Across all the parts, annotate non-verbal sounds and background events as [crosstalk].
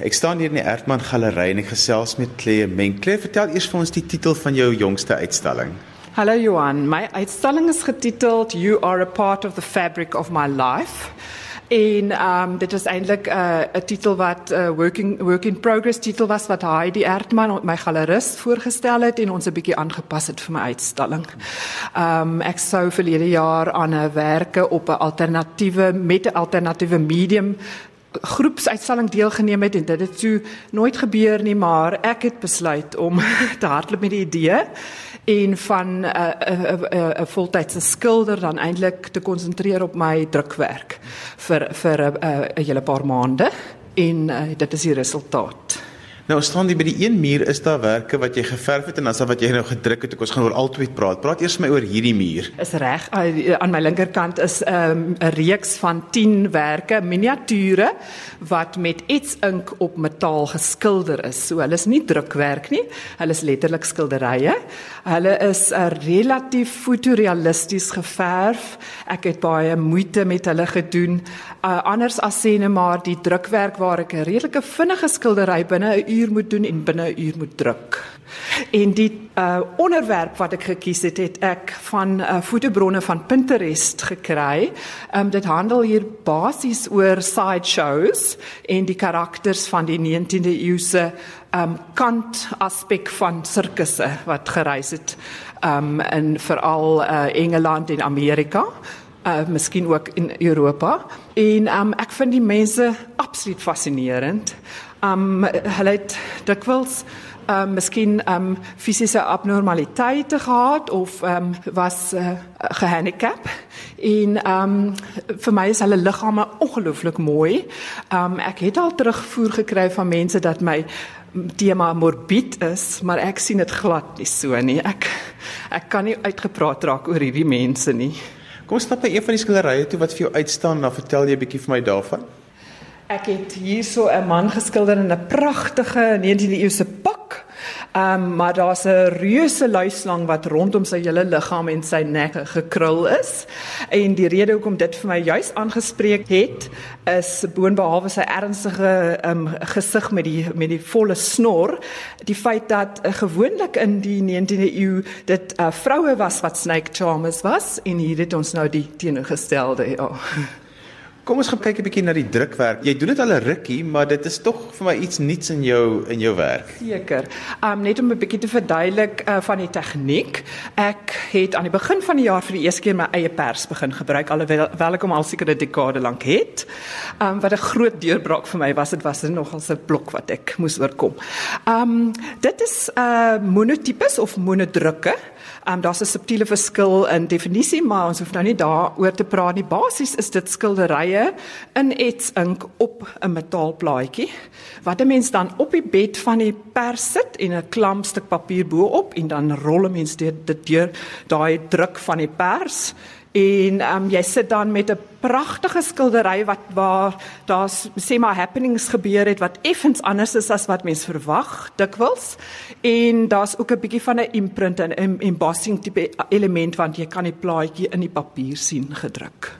Ek staan hier in die Erdman Galery en ek gesels met Claire Menk. Claire, vertel eers vir ons die titel van jou jongste uitstalling. Hallo Johan, my uitstalling is getiteld You are a part of the fabric of my life. En um dit is eintlik 'n uh, 'n titel wat 'n uh, working work in progress titel was wat Heidi Erdman, my galerist, voorgestel het en ons 'n bietjie aangepas het vir my uitstalling. Um ek sou verlede jaar aan 'n werke op 'n alternatiewe met 'n alternatiewe medium groepsuitstalling deelgeneem het en dit het toe nooit gebeur nie, maar ek het besluit om [laughs] te hardloop met die idee en van 'n uh, 'n uh, 'n uh, 'n uh, voltydse skilder dan eintlik te konsentreer op my drukwerk vir vir 'n uh, uh, hele paar maande en uh, dit is die resultaat. Nou staan jy by die een muur is daar werke wat jy geverf het en dan daar wat jy nou gedruk het. Ek ons gaan oor albei praat. Praat eers my oor hierdie muur. Is reg. Uh, aan my linkerkant is 'n um, reeks van 10 werke, miniature wat met iets ink op metaal geskilder is. So hulle is nie drukwerk nie. Hulle is letterlik skilderye. Hulle is 'n uh, relatief fotorealisties geverf. Ek het baie moeite met hulle gedoen. Uh, anders as sê net maar die drukwerk waar ek 'n redelike vinnige skildery binne 'n uur moet doen en binne 'n uur moet druk. En die uh onderwerp wat ek gekies het, het ek van uh fotobronne van Pinterest gekry. Um, dit handel hier basies oor sideshows en die karakters van die 19de eeu se ehm um, kant aspek van sirkusse wat gereis het um, in veral uh Engeland en Amerika uh miskien ook in Europa en um ek vind die mense absoluut fascinerend. Um hulle het dikwels um miskien um fisiese abnormaliteite gehad of um was uh, gehandicap en um vir my is hulle liggame ongelooflik mooi. Um ek het al terugvoer gekry van mense dat my tema morbid is, maar ek sien dit glad nie so nie. Ek ek kan nie uitgepraat raak oor hierdie mense nie. Kom stap by een van die skilderye toe wat vir jou uitstaan dan vertel jy 'n bietjie vir my daarvan. Ek het hierso 'n man geskilder in 'n pragtige 19de eeuse pak. Um, maar daar's 'n reuse luislang wat rondom sy hele liggaam en sy nek gekrul is. En die rede hoekom dit vir my juis aangespreek het, is boonbehalwe sy ernstige um, gesig met die met die volle snor, die feit dat uh, gewoonlik in die 19de eeu dit uh, vroue was wat snake charmers was en hier het ons nou die teenoorgestelde ja. [laughs] Kom ons gaan kyk 'n bietjie na die drukwerk. Jy doen dit al 'n rukkie, maar dit is tog vir my iets nuuts in jou in jou werk. Seker. Um net om 'n bietjie te verduidelik uh, van die tegniek. Ek het aan die begin van die jaar vir die eerste keer my eie pers begin gebruik alhoewel ek hom al seker 'n dekade lank het. Um wat 'n groot deurbraak vir my was, dit was nogal 'n blok wat ek moes oorkom. Um dit is 'n uh, monotipes of monodrukke. Um daar's 'n subtiele verskil in definisie, maar ons hoef nou nie daaroor te praat nie. Basies is dit skilderye in ets ink op 'n metaalplaatjie wat 'n mens dan op die bed van die pers sit en 'n klam stuk papier bo-op en dan rol 'n mens dit deur daai druk van die pers En ehm um, jy sit dan met 'n pragtige skildery wat waar daar's sê maar happenings gebeur het wat effens anders is as wat mens verwag dikwels. En daar's ook 'n bietjie van 'n imprint en 'n embossing tipe element want jy kan die plaatjie in die papier sien gedruk.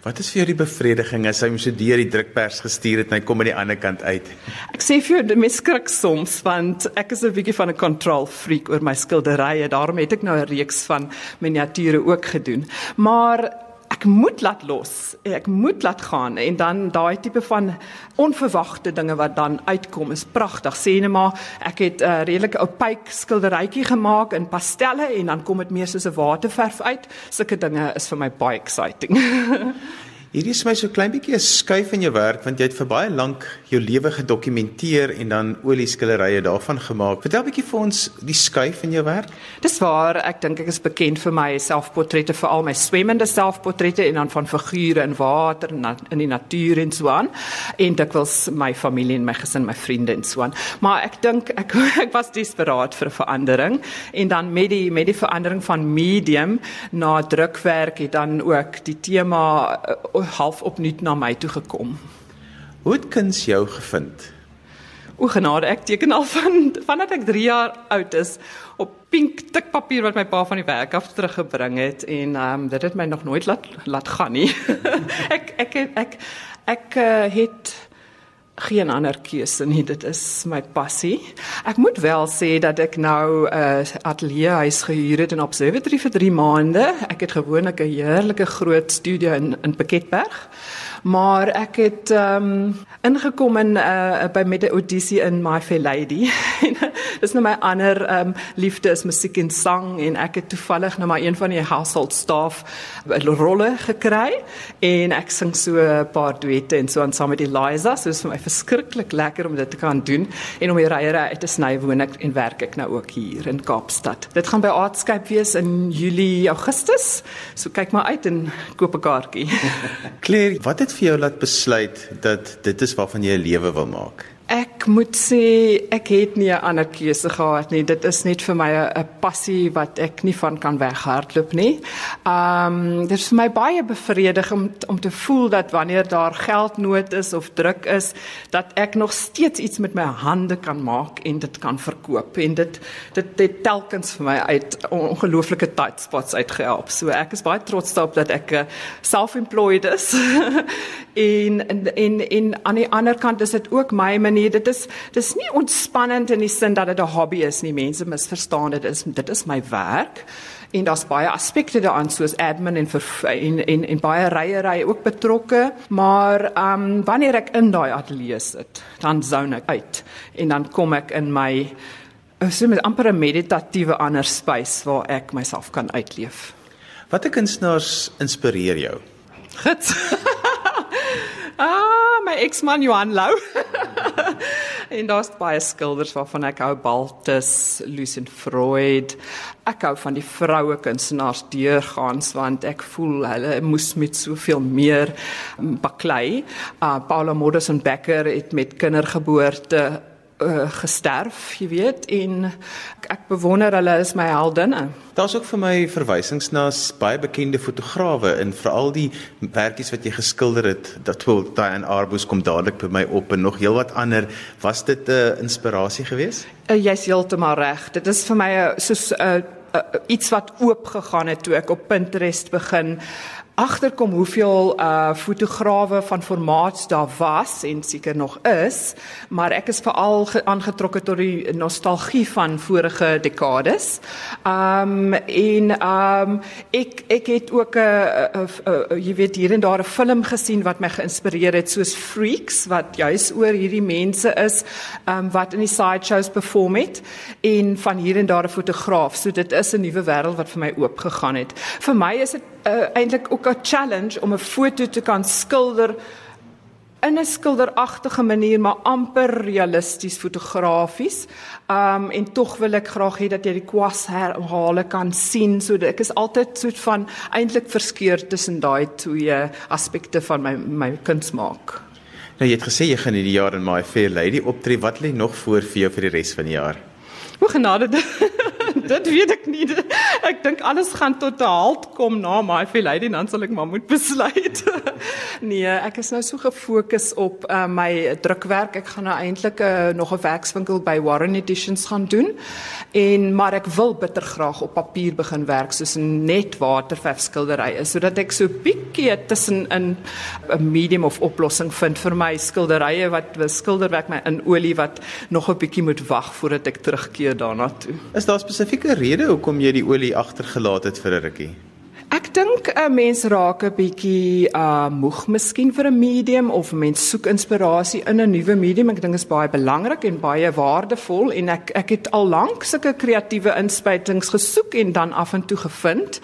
Wat is vir jou die bevrediging as hy hom so deur die drukpers gestuur het en hy kom aan die ander kant uit? Ek sê vir jou, mens skrik soms want ek is 'n bietjie van 'n control freak oor my skilderye. Daarom het ek nou 'n reeks van miniature ook gedoen. Maar ek moet laat los. Ek moet laat gaan en dan daai tipe van onverwagte dinge wat dan uitkom is pragtig. Sê net maar ek het 'n uh, redelike ou pyk skilderytjie gemaak in pastelle en dan kom dit meer soos 'n waterverf uit. Sulke dinge is vir my baie exciting. [laughs] Hierdie is my so klein bietjie 'n skuif in jou werk want jy het vir baie lank jou lewe gedokumenteer en dan olieskillerye daarvan gemaak. Vertel bietjie vir ons die skuif in jou werk. Dis waar, ek dink ek is bekend vir my selfportrette, veral my swemmende selfportrette en dan van figure in water en in die natuur en so aan. En dit was my familie en my gesin, my vriende en so aan. Maar ek dink ek [laughs] ek was desperaat vir verandering en dan met die met die verandering van medium na drukwerk het dan ook die tema uh, half opnuut na my toe gekom. Hoe het kuns jou gevind? O genade, ek teken al van vandat ek 3 jaar oud is op pink tikpapier wat my pa van die werk af teruggebring het en ehm um, dit het my nog nooit laat laat gaan nie. [laughs] ek ek ek ek, ek uh, het geen ander keuse nie. Dit is my passie. Ek moet wel sê dat ek nou 'n uh, ateljee huis gehuur het in Observatory vir 3 maande. Ek het gewoonlik 'n heerlike groot studio in in Piketberg. Maar ek het ehm um, ingekom in uh, by met 'n audisie in My Fair Lady. [laughs] Dis nou my ander ehm um, liefde is musiek en sang en ek het toevallig nou maar een van die household staff rolle gekry en ek sing so 'n paar duette en so aan saam met Eliza. So is vir my verskriklik lekker om dit te kan doen en om die ryery uit te sny woon ek en werk ek nou ook hier in Kaapstad. Dit gaan by Artscape wees in Julie, Augustus. So kyk maar uit en koop 'n kaartjie. Claire, wat het vir jou laat besluit dat dit is waarvan jy 'n lewe wil maak? Ek moet sê ek het nie 'n ander keuse gehad nie. Dit is net vir my 'n passie wat ek nie van kan weghardloop nie. Um dit is vir my baie bevredigend om, om te voel dat wanneer daar geldnood is of druk is, dat ek nog steeds iets met my hande kan maak en dit kan verkoop en dit dit het telkens vir my uit ongelooflike tight spots uitgehelp. So ek is baie trots daarop dat ek uh, self-employed is. [laughs] en en en aan die ander kant is dit ook my manier nie. Dit is dis nie ontspannend in die sin dat dit 'n hobby is nie. Mense misverstaan dit is dit is my werk. En daar's baie aspekte daaraan soos admin en en en, en baie ryery ook betrokke, maar ehm um, wanneer ek in daai ateljee sit, dan zone ek uit en dan kom ek in my so met amper 'n meditatiewe ander space waar ek myself kan uitleef. Watter kunstenaars inspireer jou? Gits. [laughs] ah, my eksman Johan Lou. [laughs] [laughs] en daar's baie skilders waarvan ek hou Baltus, Lucien Freud. Ek hou van die vroue kunstenaars deurgaans want ek voel hulle moes met soveel meer baklei. Uh Paula Modus en Becker het met kindergeboorte uh, gesterf, jy weet, en ek, ek bewonder hulle is my heldinne. Daar's ook vir my verwysings na baie bekende fotograwe en veral die werkies wat jy geskilder het. Dat wil Diane Arbus kom dadelik by my op en nog heelwat ander. Was dit 'n uh, inspirasie geweest? Uh, Jy's heeltemal reg. Dit is vir my uh, soos 'n uh, uh, iets wat oop gegaan het toe ek op Pinterest begin agterkom hoeveel uh fotograwe van formaat daar was en seker nog is, maar ek is veral aangetrokke tot die nostalgie van vorige dekades. Um en um ek ek het ook 'n jy weet hier en daar 'n film gesien wat my geïnspireer het soos Freaks wat juis oor hierdie mense is um wat in die sideshows perform het en van hier en daar 'n fotograaf. So dit is 'n nuwe wêreld wat vir my oopgegaan het. Vir my is dit uh, eintlik ook 'n challenge om 'n foto te kan skilder in 'n skilderagtige manier maar amper realisties fotografies. Um en tog wil ek graag hê dat jy die kwas herhale kan sien sodat ek is altyd soet van eintlik verskeur tussen daai twee aspekte van my my kuns maak. Nou jy het gesê jy gaan hierdie jaar in My Fair Lady optree. Wat lê nog voor vir jou vir die res van die jaar? Hoe genade [laughs] dit weet ek nie. [laughs] Ek dink alles gaan tot 'n halt kom na my lady dan sal ek maar moet besluit. [laughs] nee, ek is nou so gefokus op uh, my drukwerk. Ek gaan nou eintlik uh, nog 'n werkswinkel by Warren Editions gaan doen. En maar ek wil bitter graag op papier begin werk soos 'n net waterverf skildery is sodat ek so bietjie tussen in 'n medium of oplossing vind vir my skilderye wat skilderwerk my in olie wat nog 'n bietjie moet wag voordat ek terugkeer daarna toe. Is daar spesifieke rede hoekom jy die olie agtergelaat het vir 'n rukkie? Ek dink 'n uh, mens raak 'n bietjie uh moeg miskien vir 'n medium of 'n mens soek inspirasie in 'n nuwe medium. Ek dink dit is baie belangrik en baie waardevol en ek ek het al lank sulke kreatiewe inspuitings gesoek en dan af en toe gevind.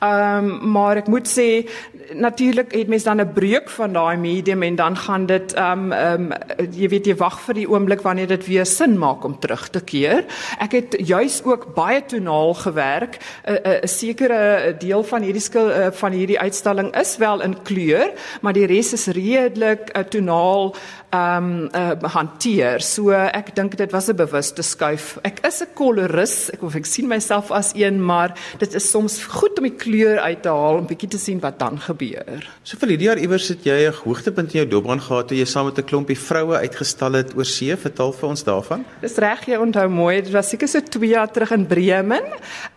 Um maar ek moet sê natuurlik het mens dan 'n breuk van daai medium en dan gaan dit um um jy weet jy wag vir die oomblik wanneer dit weer sin maak om terug te keer. Ek het juis ook baie tonaal gewerk. 'n 'n sekere deel van hierdie skil uh, van hierdie uitstalling is wel in kleur, maar die res is redelik uh, tonaal ehm um, uh, hanteer. So ek dink dit was 'n bewuste skuif. Ek is 'n kolorist, ek of ek sien myself as een, maar dit is soms goed om die kleur uit te haal om bietjie te sien wat dan gebeur. So vir hierdie jaar iewers het jy 'n hoogtepunt in jou doopbaan gehad toe jy saam met 'n klompie vroue uitgestal het oor see. Vertel vir ons daarvan. Dis reg, jy onthou mooi. Dit was seker so 2 jaar terug in Bremen.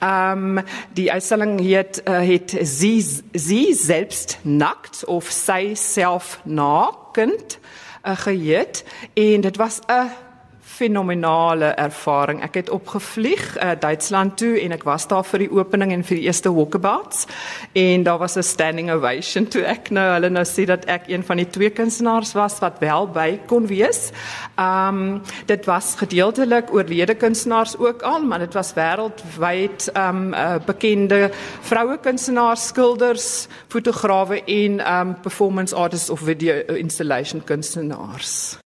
Ehm um, die uitstalling het uh, het sie sie selbst nackt of sy self nakend uh, geheet en dit was 'n fenominale ervaring. Ek het opgevlieg uh, Duitsland toe en ek was daar vir die opening en vir die eerste walkabouts en daar was 'n standing ovation toe ek nou hulle nou sê dat ek een van die twee kunstenaars was wat wel by kon wees. Um dit was gedeeltelik oorlede kunstenaars ook al, maar dit was wêreldwyd um uh, bekende vroue kunstenaars, skilders, fotograwe en um performance artists of video installation kunstenaars.